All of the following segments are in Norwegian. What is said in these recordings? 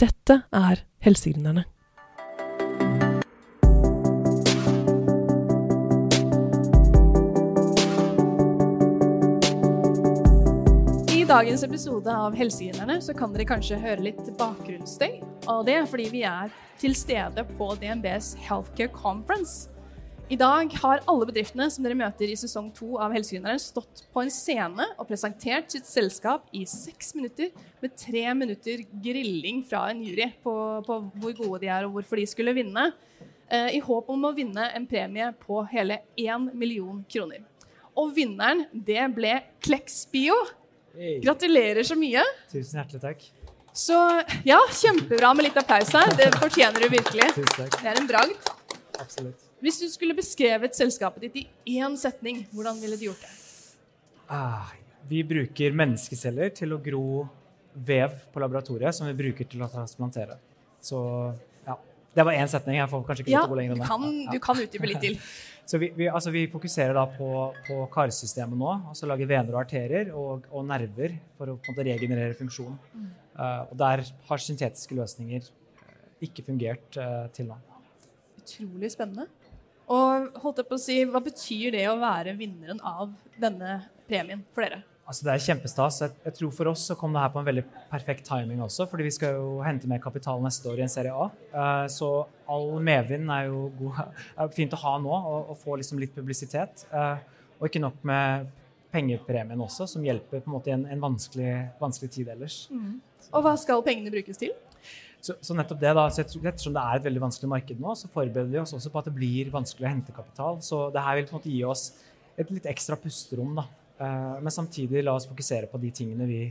Dette er Helsegründerne. I dagens episode av Helsegründerne så kan dere kanskje høre litt bakgrunnsstøy. Og det er fordi vi er til stede på DNBs Healthcare Conference. I dag har alle bedriftene som dere møter i sesong to av Helsegründeren, stått på en scene og presentert sitt selskap i seks minutter, med tre minutter grilling fra en jury på, på hvor gode de er og hvorfor de skulle vinne, eh, i håp om å vinne en premie på hele én million kroner. Og vinneren, det ble Kleksbio. Hey. Gratulerer så mye. Tusen hjertelig takk. Så ja, kjempebra med litt applaus her. Det fortjener du virkelig. Tusen takk. Det er en bragd. Absolutt. Hvis du skulle beskrevet selskapet ditt i én setning, hvordan ville du gjort det? Ah, vi bruker menneskeceller til å gro vev på laboratoriet som vi bruker til å transplantere. Så ja, det var én setning. Jeg får kanskje ikke Ja, gå lenger enn det. kan, Ja. du kan utdype litt til. Så vi, vi, altså vi fokuserer da på, på karsystemet nå, altså lager vener og arterier og, og nerver for å på en måte regenerere funksjon. Mm. Uh, og der har syntetiske løsninger ikke fungert uh, til nå. Utrolig spennende. Og holdt jeg på å si, hva betyr det å være vinneren av denne premien for dere? Altså Det er kjempestas. Jeg, jeg tror For oss så kom det her på en veldig perfekt timing også, fordi vi skal jo hente mer kapital neste år i en serie A. Eh, så all medvind er jo god, er fint å ha nå, og, få liksom litt publisitet. Eh, og ikke nok med pengepremien også, som hjelper på en måte i en, en vanskelig, vanskelig tid ellers. Og hva skal pengene brukes til? Så, så nettopp det da, så Ettersom det er et veldig vanskelig marked nå, så forbereder vi oss også på at det blir vanskelig å hente kapital. Så det her vil på en måte gi oss et litt ekstra pusterom. da. Eh, men samtidig la oss fokusere på de tingene vi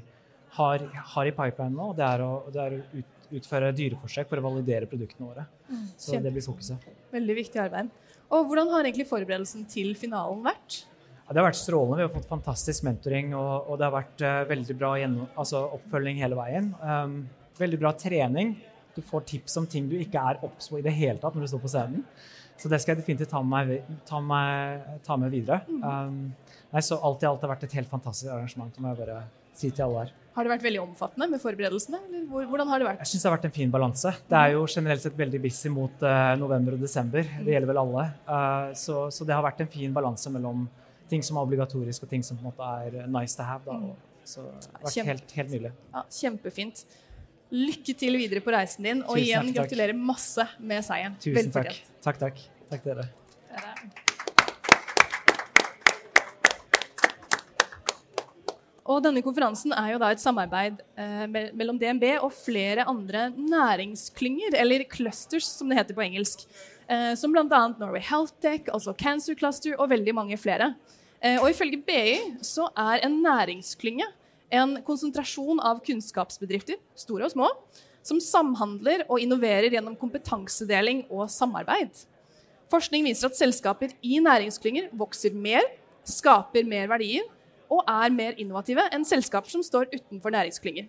har, har i pipeline nå. og Det er å, det er å ut, utføre dyreforsøk for å validere produktene våre. Så Kjempe- det blir fokuset. Veldig viktig arbeid. Og hvordan har egentlig forberedelsen til finalen vært? Ja, det har vært strålende. Vi har fått fantastisk mentoring, og, og det har vært uh, veldig bra gjennom, altså oppfølging hele veien. Um, veldig bra trening. Du får tips om ting du ikke er obs på i det hele tatt når du står på scenen. Så det skal jeg definitivt ta med, ta med, ta med videre. Um, nei, så alt i alt har vært et helt fantastisk arrangement. Det må jeg bare si til alle her. Har det vært veldig omfattende med forberedelsene? Eller hvor- hvordan har det vært? Jeg syns det har vært en fin balanse. Det er jo generelt sett veldig busy mot uh, november og desember. Det gjelder vel alle. Uh, så, så det har vært en fin balanse mellom ting som er obligatorisk, og ting som på en måte er nice to have. Da. Så det har vært helt, helt nydelig. Ja, kjempefint. Lykke til videre på reisen din, og Tusen igjen takk. gratulerer masse med seieren. Tusen takk. Fortjent. Takk, takk. Takk dere. Og denne konferansen er jo da et samarbeid eh, mellom DNB og flere andre næringsklynger, eller clusters som det heter på engelsk. Eh, som bl.a. Norway Health Tech, altså Cancer Cluster og veldig mange flere. Eh, og ifølge BI så er en næringsklynge en konsentrasjon av kunnskapsbedrifter, store og små, som samhandler og innoverer gjennom kompetansedeling og samarbeid. Forskning viser at selskaper i næringsklynger vokser mer, skaper mer verdier og er mer innovative enn selskaper som står utenfor næringsklynger.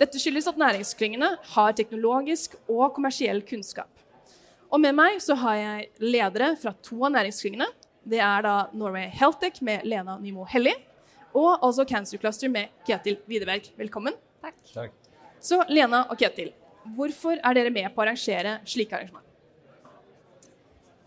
Dette skyldes at næringsklyngene har teknologisk og kommersiell kunnskap. Og med meg så har jeg ledere fra to av næringsklyngene. Det er da Norway Healthtech med Lena Nymo Helli, og altså Cancer Cluster med Ketil Widerberg. Velkommen. Takk. Så Lena og Ketil, hvorfor er dere med på å arrangere slike arrangement?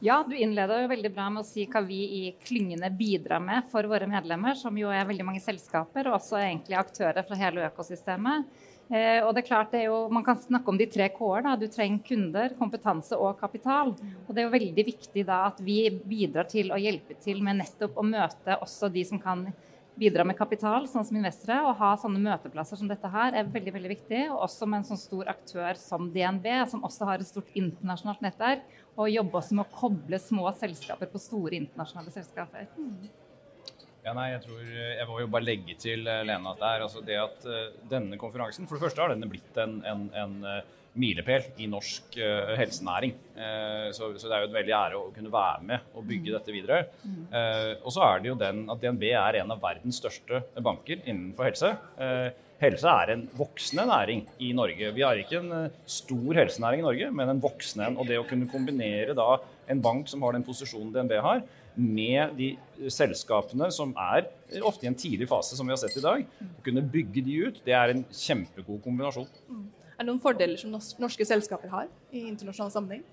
Ja, du innleda jo veldig bra med å si hva vi i klyngene bidrar med for våre medlemmer, som jo er veldig mange selskaper, og også egentlig aktører fra hele økosystemet. Eh, og det er klart, det er jo, Man kan snakke om de tre K-er. Du trenger kunder, kompetanse og kapital. Og Det er jo veldig viktig da at vi bidrar til å hjelpe til med nettopp å møte også de som kan bidra med kapital, sånn som investere. Å ha sånne møteplasser som dette her er veldig veldig viktig. Og også med en sånn stor aktør som DNB, som også har et stort internasjonalt nettverk. Og jobbe også med å koble små selskaper på store internasjonale selskaper. Ja, nei, jeg tror Jeg må jo bare legge til Lena at det er altså det at eh, denne konferansen For det første har denne blitt en, en, en eh, milepæl i norsk eh, helsenæring. Eh, så, så det er jo en veldig ære å kunne være med og bygge dette videre. Eh, og så er det jo den at DNB er en av verdens største banker innenfor helse. Helse er en voksende næring i Norge. Vi har ikke en stor helsenæring i Norge, men en voksende en. Og det å kunne kombinere da en bank som har den posisjonen DNB har, med de selskapene som er ofte i en tidlig fase, som vi har sett i dag, å kunne bygge de ut, det er en kjempegod kombinasjon. Er det noen fordeler som norske selskaper har i internasjonal sammenheng?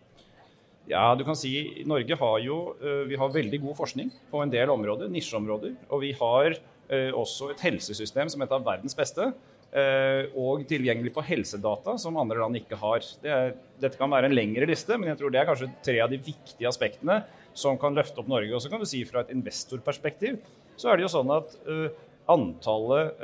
Ja, du kan si Norge har jo uh, vi har veldig god forskning på en del områder, nisjeområder. Og vi har uh, også et helsesystem som er et av verdens beste. Uh, og tilgjengelig på helsedata, som andre land ikke har. Det er, dette kan være en lengre liste, men jeg tror det er kanskje tre av de viktige aspektene som kan løfte opp Norge. Og så kan du si fra et investorperspektiv så er det jo sånn at antallet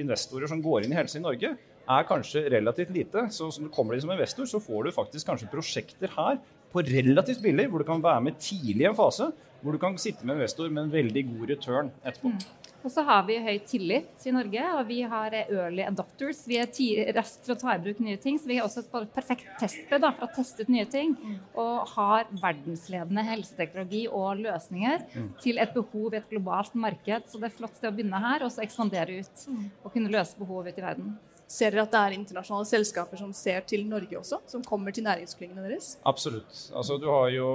investorer som går inn i helse i Norge, er kanskje relativt lite. Så når du kommer inn som investor, så får du faktisk kanskje prosjekter her på relativt billig, hvor du kan være med tidlig i en fase. Hvor du kan sitte med investor med en veldig god return etterpå. Mm. Og så har vi høy tillit i Norge, og vi har early adopters. Vi er raskt for å ta i bruk nye ting, så vi har også et perfekt testbed for å teste ut nye ting. Mm. Og har verdensledende helseteknologi og løsninger mm. til et behov i et globalt marked. Så det er et flott sted å begynne her, og så ekspandere ut. Mm. Og kunne løse behov ute i verden. Ser dere at det er internasjonale selskaper som ser til Norge også? Som kommer til næringsklyngene deres? Absolutt. Altså, du har jo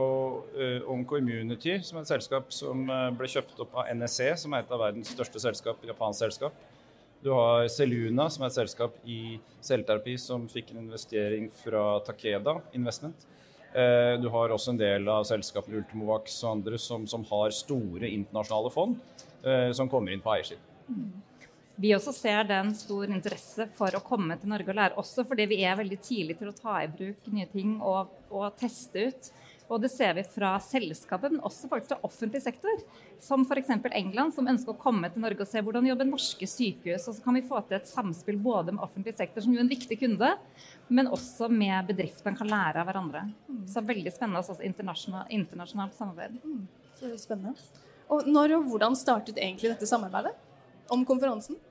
uh, Onco Immunity, som er et selskap som uh, ble kjøpt opp av NSE, som er et av verdens største selskap, japansk selskap. Du har Seluna, som er et selskap i selvterapi som fikk en investering fra Takeda Investment. Uh, du har også en del av selskapene Ultimovax og andre som, som har store internasjonale fond som kommer inn på eiersiden. Vi også ser den stor interesse for å komme til Norge og lære, også fordi vi er veldig tidlig til å ta i bruk nye ting og, og teste ut. Og det ser vi fra selskapet, men også faktisk fra offentlig sektor. Som f.eks. England, som ønsker å komme til Norge og se hvordan jobber norske sykehus. Og så kan vi få til et samspill både med offentlig sektor, som jo er en viktig kunde, men også med bedriftene kan lære av hverandre. Mm. Så veldig spennende også internasjonalt, internasjonalt samarbeid. Mm. Så spennende. Og når og hvordan startet egentlig dette samarbeidet om konferansen?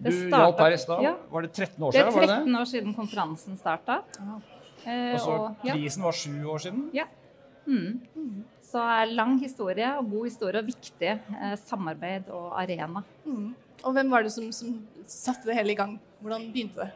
Du hjalp her i stad. Ja. Var det 13 år siden? Det er 13 år siden konferansen starta. Eh, og så prisen var sju år siden? Ja. Mm. Mm. Så lang historie og god historie og viktig eh, samarbeid og arena. Mm. Og hvem var det som, som satte det hele i gang? Hvordan begynte det?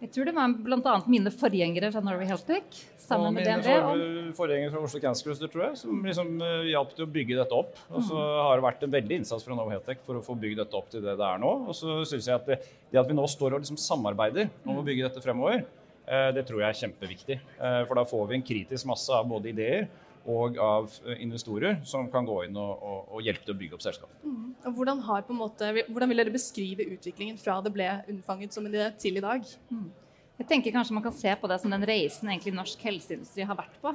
Jeg tror det var bl.a. mine forgjengere fra Norway Healthtech. Sammen med DNB. Og mine forgjengere fra Oslo Cancer Cluster, tror jeg, som liksom uh, hjalp til å bygge dette opp. Og så mm. har det vært en veldig innsats fra Norway Healthtech for å få bygd dette opp til det det er nå. Og så syns jeg at det, det, at vi nå står og liksom samarbeider om å bygge dette fremover, uh, det tror jeg er kjempeviktig. Uh, for da får vi en kritisk masse av både ideer og av investorer som kan gå inn og, og, og hjelpe til å bygge opp selskapet. Mm. Hvordan, måte, hvordan, vil dere beskrive utviklingen fra det ble unnfanget som det til i dag? Mm. Jeg tenker kanskje man kan se på det som den reisen egentlig norsk helseindustri har vært på.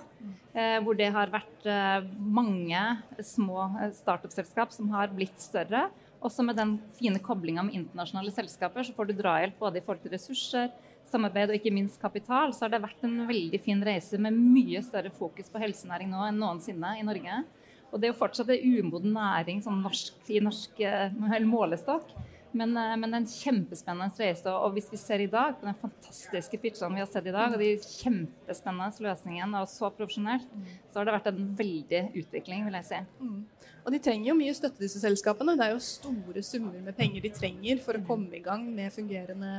Eh, hvor det har vært eh, mange små eh, startup-selskap som har blitt større. Også med den fine koblinga med internasjonale selskaper, så får du drahjelp både i forhold til ressurser, samarbeid og ikke minst kapital, så har det vært en veldig fin reise med mye større fokus på helsenæring nå enn noensinne i Norge. Og det er jo fortsatt en umoden næring sånn norsk, i norsk eh, målestokk. Men, eh, men en kjempespennende reise. Og hvis vi ser i dag på den fantastiske pitchene vi har sett i dag, og de kjempespennende løsningene, og så profesjonelt, så har det vært en veldig utvikling, vil jeg si. Mm. Og de trenger jo mye støtte, disse selskapene. Det er jo store summer med penger de trenger for å komme i gang med fungerende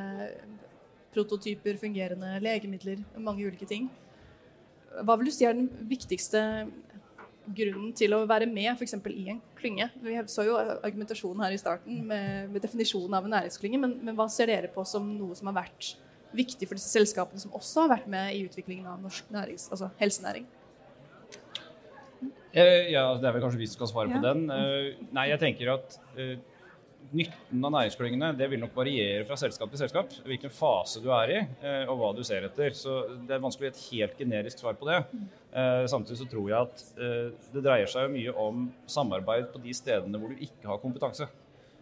prototyper, fungerende legemidler, mange ulike ting. Hva vil du si er den viktigste grunnen til å være med f.eks. i en klynge? Vi så jo argumentasjonen her i starten med, med definisjonen av en næringsklynge, men, men, hva ser dere på som noe som har vært viktig for disse selskapene som også har vært med i utviklingen av norsk nærings, altså helsenæring? Eh, ja, Det er vel kanskje vi som skal svare ja. på den. Eh, nei, jeg tenker at eh, nytten av næringsklyngene det vil nok variere fra selskap til selskap. Hvilken fase du er i, eh, og hva du ser etter. Så Det er vanskelig å gi et helt generisk svar på det. Eh, samtidig så tror jeg at eh, det dreier seg mye om samarbeid på de stedene hvor du ikke har kompetanse.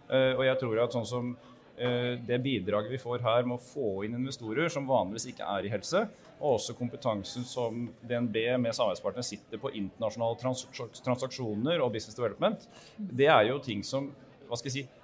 Og jeg tror at sånn som det bidraget vi får her med å få inn investorer som vanligvis ikke er i helse, og også kompetansen som DNB med samarbeidspartnere sitter på internasjonale transaksjoner og business development, det er jo ting som hva skal jeg si,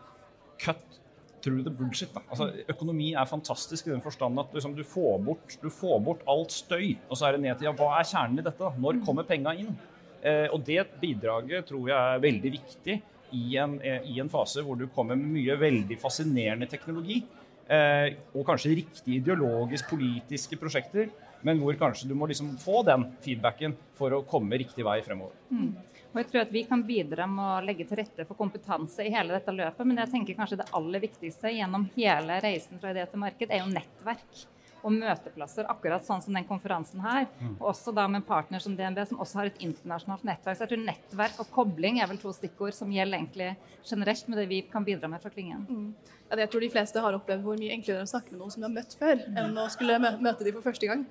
cut through the bullshit. Da. Altså, økonomi er fantastisk i den forstand at liksom, du, får bort, du, får bort, alt støy. Og så er det ned til ja, hva er kjernen i dette? Da? Når kommer penga inn? Eh, og det bidraget tror jeg er veldig viktig i en, eh, i en fase hvor du kommer med mye veldig fascinerende teknologi. Eh, og kanskje riktige ideologisk politiske prosjekter, men hvor kanskje du må liksom få den feedbacken for å komme riktig vei fremover. Mm. Og jeg tror at Vi kan bidra med å legge til rette for kompetanse i hele dette løpet. Men jeg tenker kanskje det aller viktigste gjennom hele reisen fra idé til marked er jo nettverk. og møteplasser, akkurat sånn som den konferansen her. Mm. Og også da med en partner som DNB, som også har et internasjonalt nettverk. Så jeg tror nettverk og kobling er vel to stikkord som gjelder egentlig generelt med det vi kan bidra med fra klyngen. Mm. Ja, jeg tror de fleste har opplevd hvor mye enklere det er å snakke med noen som de har møtt før, enn å skulle møte dem for første gang,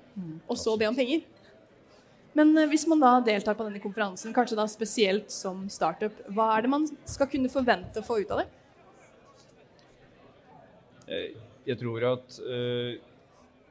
og så be om penger. Men eh, hvis man da deltar på denne konferansen, kanskje da spesielt som startup, hva er det man skal kunne forvente å få ut av det? Eh, Jeg tror at eh,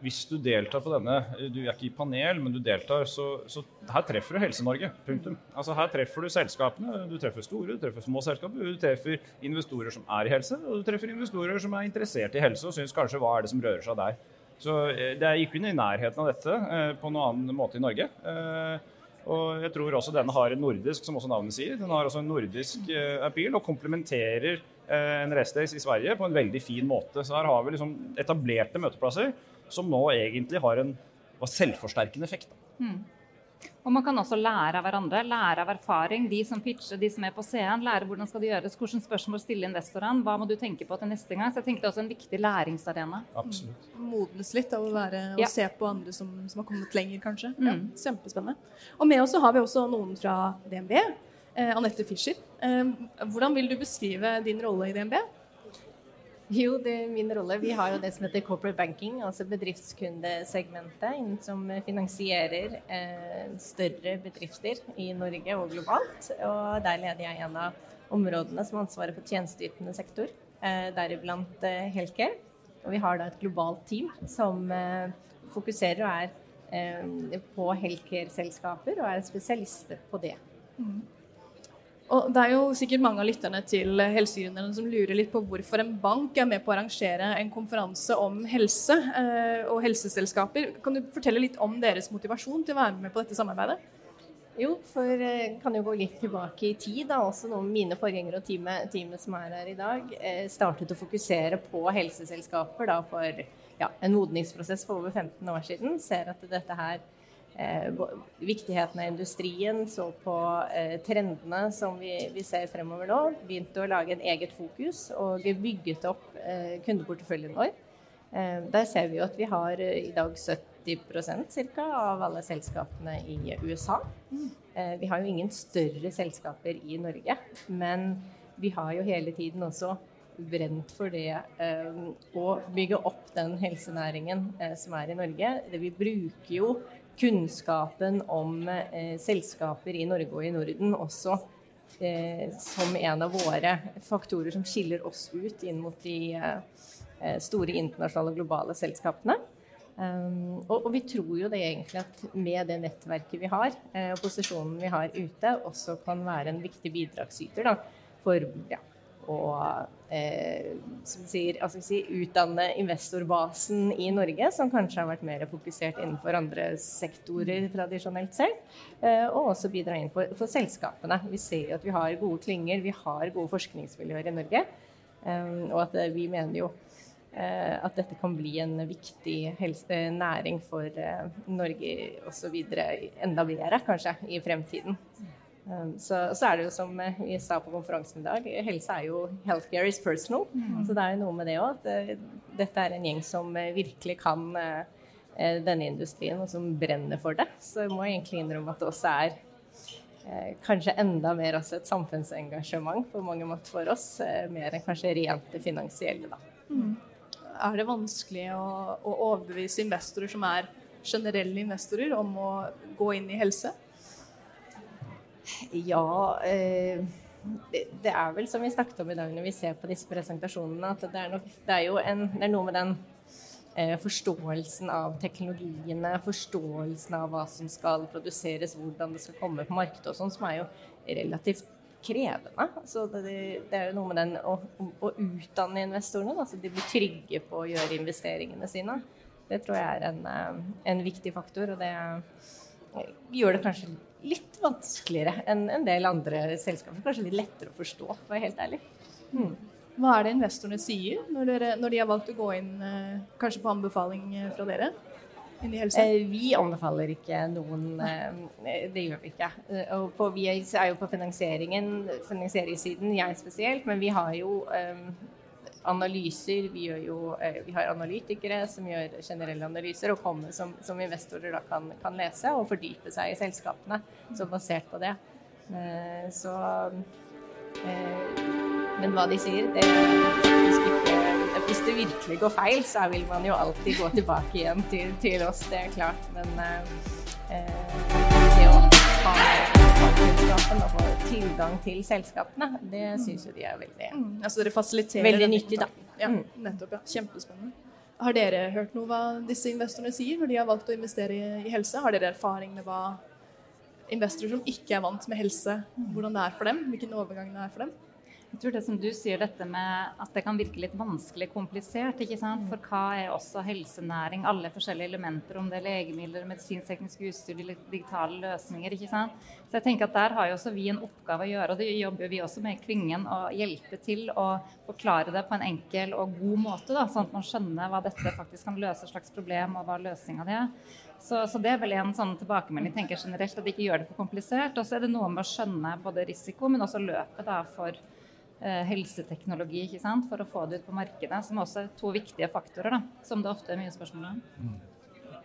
hvis du deltar på denne, du er ikke i panel, men du deltar, så, så her treffer du Helse-Norge. Punktum. Altså Her treffer du selskapene. Du treffer store, du treffer små selskaper. Du treffer investorer som er i helse, og du treffer investorer som er interessert i helse og syns kanskje hva er det som rører seg der. Så eh, det er ikke i nærheten av dette eh, på noen annen måte i Norge. Eh, og jeg tror også denne har en nordisk, som også navnet sier, den har også en nordisk appeal og komplementerer en Restdays i Sverige på en veldig fin måte. Så her har vi liksom etablerte møteplasser som nå egentlig har en selvforsterkende effekt. da. Og man kan også lære av hverandre, lære av erfaring. De som pitcher, de som er på scenen, lære hvordan skal det gjøres, hvilke spørsmål stille investorene, hva må du tenke på til neste gang. Så jeg tenker det er også en viktig læringsarena. Absolutt. Modnes litt av å være, Ja. se på andre som, som har kommet lenger, kanskje. Ja, Mm. kjempespennende. Og med oss så har vi også noen fra DNB. Eh, Anette Fischer. Eh, hvordan vil du beskrive din rolle i DNB? Jo, det er min rolle. Vi har jo det som heter corporate banking, altså bedriftskundesegmentet, som finansierer eh, større bedrifter i Norge og globalt. Og der leder jeg en av områdene som har ansvaret for tjenesteytende sektor, eh, deriblant eh. Og vi har da et globalt team som fokuserer og er på healthcare-selskaper og er spesialister på det. Og det er jo sikkert mange av lytterne til Helsegründerne som lurer litt på hvorfor en bank er med på å arrangere en konferanse om helse eh, og helseselskaper. Kan du fortelle litt om deres motivasjon til å være med på dette samarbeidet? Jo, for eh, kan jo gå litt tilbake i tid. da, Også noen av mine forgjengere og teamet, teamet som er her i dag, eh, startet å fokusere på helseselskaper da for ja, en modningsprosess for over 15 år siden. Ser at dette her Viktigheten av industrien, så på eh, trendene som vi, vi ser fremover nå. Begynte å lage en eget fokus og bygget opp eh, kundeporteføljen vår. Eh, Der ser vi jo at vi har eh, i dag 70% cirka, av alle selskapene i USA. Eh, Vi har jo ingen større selskaper i Norge, men vi har jo hele tiden også brent for det eh, å bygge opp den helsenæringen eh, som er i Norge. Vi bruker jo kunnskapen om eh, selskaper i Norge og i Norden også som en av våre faktorer som skiller oss ut inn mot de store internasjonale og globale selskapene. Og, og vi tror jo det egentlig at med det nettverket vi har, eh, og posisjonen vi har ute, også kan være en viktig bidragsyter da, for ja, å eh, som sier, altså, si, utdanne investorbasen i Norge, som kanskje har vært mer fokusert innenfor andre sektorer tradisjonelt selv, eh, og også bidra inn for, for selskapene. Vi ser at vi har gode klynger, vi har gode forskningsmiljøer i Norge, Eh, og at eh, vi mener jo eh, at dette kan bli en viktig helse, næring for eh, Norge osv. enda bedre, kanskje, i fremtiden. Um, Så, så er det jo som eh, vi sa på konferansen i dag, helse er jo 'healthcare is personal'. Så det er jo noe med det òg, at eh, dette er en gjeng som eh, virkelig kan denne industrien, og som brenner for det. Så jeg må egentlig innrømme at det også er kanskje enda mer også et samfunnsengasjement på mange måter for oss, mer enn kanskje rent det finansielle, da. Er det vanskelig å, å overbevise investorer som er generelle investorer, om å gå inn i helse? Ja, eh, det, er vel som vi snakket om i dag når vi ser på disse presentasjonene, at det er, nok, det er jo en, det er noe med den eh, forståelsen av teknologiene, forståelsen av hva som skal produseres, hvordan det skal komme på markedet og sånn, som er jo relativt krevende. Så det, det er jo noe med den å, å utdanne investorene, da, så de blir trygge på å gjøre investeringene sine. Det tror jeg er en, eh, en viktig faktor, og det gjør det kanskje litt vanskeligere enn en del andre selskaper. Kanskje litt lettere å forstå, for å være helt ærlig. Mm. Hva er det investorene sier når, dere, når de har valgt å gå inn, eh, kanskje på anbefaling eh, fra dere, inn i helse? Eh, vi anbefaler ikke noen Det gjør vi ikke. Og på, vi er jo på finansieringen, finansieringssiden, jeg spesielt, men vi har jo analyser. Vi, jo, eh, vi, har analytikere som gjør generelle analyser og kommer som, som investorer da kan, kan, lese og fordype seg i selskapene. Så basert på det. Eh, så eh, Men hva de sier, det ikke Hvis det virkelig går feil, så vil man jo alltid gå tilbake igjen til, til oss, det er klart. Men det å ha fagkunnskapen og får tilgang til selskapene, det syns jo de er veldig mm, Altså dere fasiliterer Veldig nyttig, da. Ja, mm. nettopp. ja. Kjempespennende. Har dere hørt noe hva disse investorene sier når de har valgt å investere i, i helse? Har dere erfaring med hva investorer som ikke er vant med helse, hvordan det er for dem? Hvilken overgang det er for dem? Jeg tror det som du sier, dette med at det kan virke litt vanskelig komplisert. ikke sant? For hva er også helsenæring? Alle forskjellige elementer, om det er legemidler, medisinskteknisk utstyr, digitale løsninger. ikke sant? Så jeg tenker at Der har jo også vi en oppgave å gjøre, og det jobber vi også med i klyngen. Å hjelpe til å forklare det på en enkel og god måte, da, sånn at man skjønner hva dette faktisk kan løse, slags problem, og hva løsninga di er. Så, så, det er vel en sånn tilbakemelding tenker generelt, at de ikke gjør det for komplisert. Og så er det noe med å skjønne både risiko, men også løpet da, for helseteknologi ikke sant? for å få det ut på markedet, som også er to viktige faktorer, da, som det ofte er mye spørsmål om. Mm.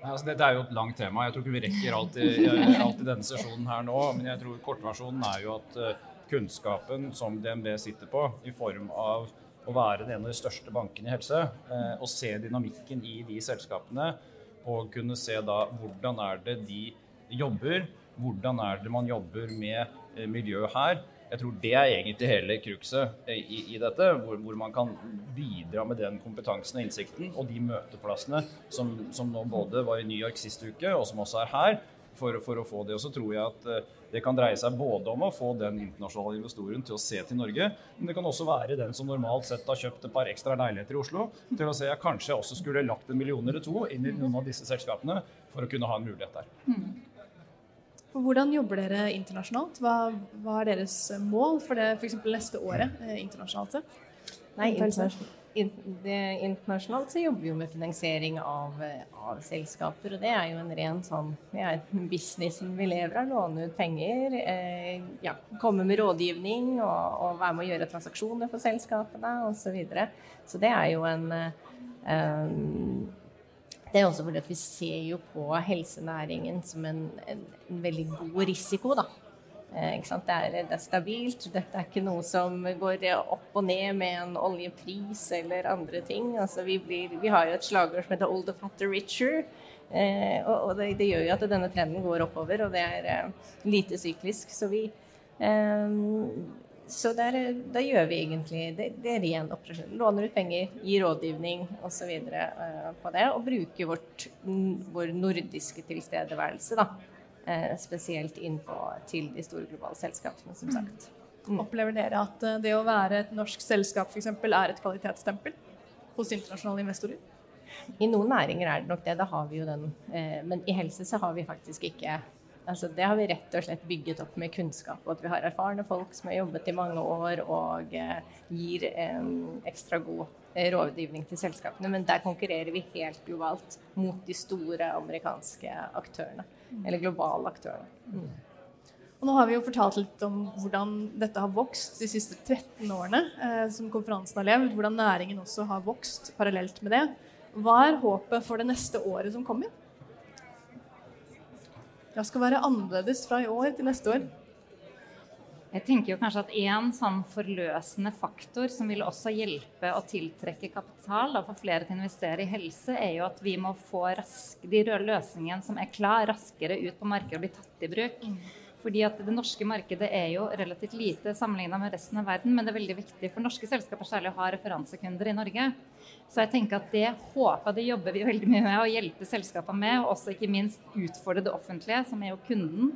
Altså, dette er jo et langt tema. Jeg tror ikke vi rekker alt i, alt i denne sesjonen her nå. Men jeg tror kortversjonen er jo at uh, kunnskapen som DNB sitter på, i form av å være en av de største bankene i helse, uh, og se dynamikken i de selskapene, og kunne se da hvordan er det de jobber, hvordan er det man jobber med miljøet miljø her, jeg tror det er egentlig hele cruxet i, i, dette, hvor, hvor, man kan bidra med den kompetansen og innsikten og de møteplassene som, som, nå både var i New York sist uke, og som også er her, for, for å få det. Og så tror jeg at eh, det kan dreie seg både om å få den internasjonale investoren til å se til Norge, men det kan også være den som normalt sett har kjøpt et par ekstra leiligheter i Oslo, til å se at kanskje jeg også skulle lagt en million eller to inn i noen av disse selskapene for å kunne ha en mulighet der. Hvordan jobber dere internasjonalt? Hva, hva er deres mål for det f.eks. neste året eh, internasjonalt? Nei, internasjonalt så jobber vi jo med finansiering av, av, selskaper. Og det er jo en ren sånn ja, businessen vi lever av. Låne ut penger. Eh, ja, komme med rådgivning og, og, være med å gjøre transaksjoner for selskapene osv. Så, videre. så det er jo en um, det er også fordi at vi ser jo på helsenæringen som en, en, en veldig god risiko, da. Eh, det, er, det, er, stabilt. Dette er ikke noe som går opp og ned med en oljepris eller andre ting. Altså, vi, blir, vi, har jo et slagord som heter 'old the fatter richer'. Eh, og, og det, det, gjør jo at denne trenden går oppover, og det er eh, lite syklisk. Så vi eh, så der, da gjør vi egentlig det, det er ren operasjon. Låner ut penger, gir rådgivning osv. Uh, på det. Og bruker vårt, vår nordiske tilstedeværelse, da. Uh, spesielt inn på, til de store globale selskapene, som sagt. Mm. Opplever dere at uh, det å være et norsk selskap f.eks. er et kvalitetsstempel hos internasjonale investorer? I noen næringer er det nok det. Da har vi jo den. Men i helse så har vi faktisk ikke Altså, det har vi rett og slett bygget opp med kunnskap. Og at vi har erfarne folk som har jobbet i mange år og eh, gir eh, ekstra god eh, rådgivning til selskapene. Men der konkurrerer vi helt globalt mot de store amerikanske aktørene. Eller globale aktørene. Mm. Og nå har vi jo fortalt litt om hvordan dette har vokst de siste 13 årene eh, som konferansen har levd. Hvordan næringen også har vokst parallelt med det. Hva er håpet for det neste året som kommer? Det skal være annerledes fra i år til neste år? Jeg tenker jo kanskje at En sånn forløsende faktor som vil også hjelpe å tiltrekke kapital og få flere til å investere i helse, er jo at vi må få rask, de røde løsningene som er klar, raskere ut på markedet og bli tatt i bruk. Fordi at Det norske markedet er jo relativt lite sammenlignet med resten av verden, men det er veldig viktig for norske selskaper særlig å ha referansekunder i Norge. Så jeg tenker at det håper det jobber vi veldig mye med å hjelpe selskapene med, og også ikke minst utfordre det offentlige, som er jo kunden,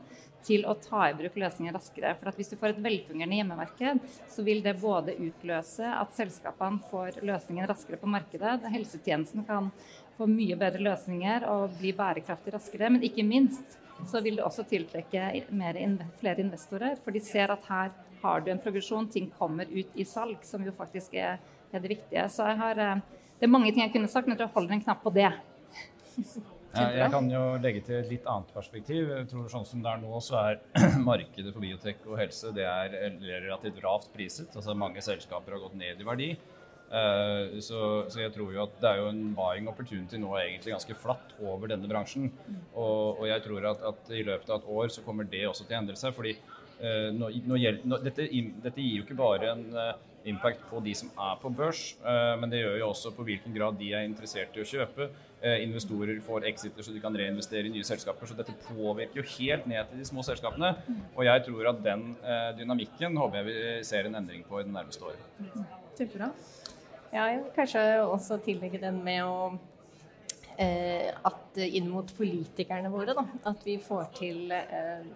til å ta i bruk løsninger raskere. For Hvis du får et velfungerende hjemmemarked, så vil det både utløse at selskapene får løsningen raskere på markedet, helsetjenesten kan få mye bedre løsninger og bli bærekraftig raskere, men ikke minst så vil det også tiltrekke flere investorer. For de ser at her har du en progresjon, ting kommer ut i salg, som jo faktisk er, det viktige. Så har, eh, det er mange ting jeg kunne sagt, men jeg tror jeg holder en knapp på det. Ja, jeg kan jo legge til et litt annet perspektiv. Jeg tror sånn som det er nå, så er markedet for biotek og helse det er relativt lavt priset. Altså Mange selskaper har gått ned i verdi. Uh, så, så, jeg tror jo at det er jo en buying opportunity nå egentlig ganske flatt over denne bransjen. Og, og jeg tror at, at, i løpet av et år så kommer det også til å endre seg. fordi uh, nå, gjelder, nå, dette, dette, gir jo ikke bare en uh, impact på de som er på børs, men det gjør jo også på hvilken grad de er interessert i å kjøpe. investorer får exiter så de kan reinvestere i nye selskaper. Så dette påvirker jo helt ned til de små selskapene. Og jeg tror at den dynamikken håper jeg vi ser en endring på i det nærmeste året. Kjempebra. Ja, jeg vil kanskje også tillegge den med å eh, At inn mot politikerne våre, da, at vi får til eh,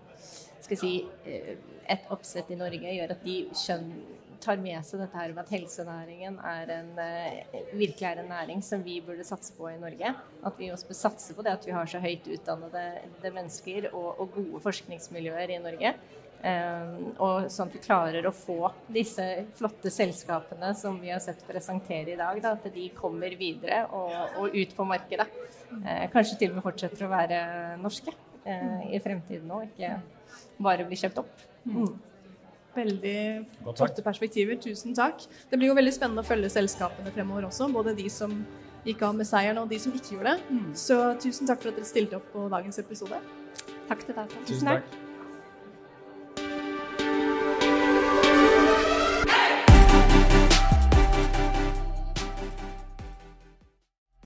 skal si, eh, et oppsett i Norge, gjør at de skjønner tar med seg dette her med at helsenæringen er en, eh, virkelig er en næring som vi burde satse på i Norge. At vi også bør satse på det at vi har så høyt utdannede mennesker og, og gode forskningsmiljøer i Norge. Um, og sånn at vi klarer å få disse flotte selskapene som vi har sett presentere i dag, da, at de kommer videre og, og ut på markedet. Uh, kanskje til og med fortsetter å være norske uh, i fremtiden òg, ikke bare blir kjøpt opp. Mm. Veldig flotte perspektiver. Tusen takk. Det blir jo veldig spennende å følge selskapene fremover også. Både de som gikk av med seieren, og de som ikke gjorde det. Mm. Så tusen takk for at dere stilte opp på dagens episode. Takk til deg. Tusen takk.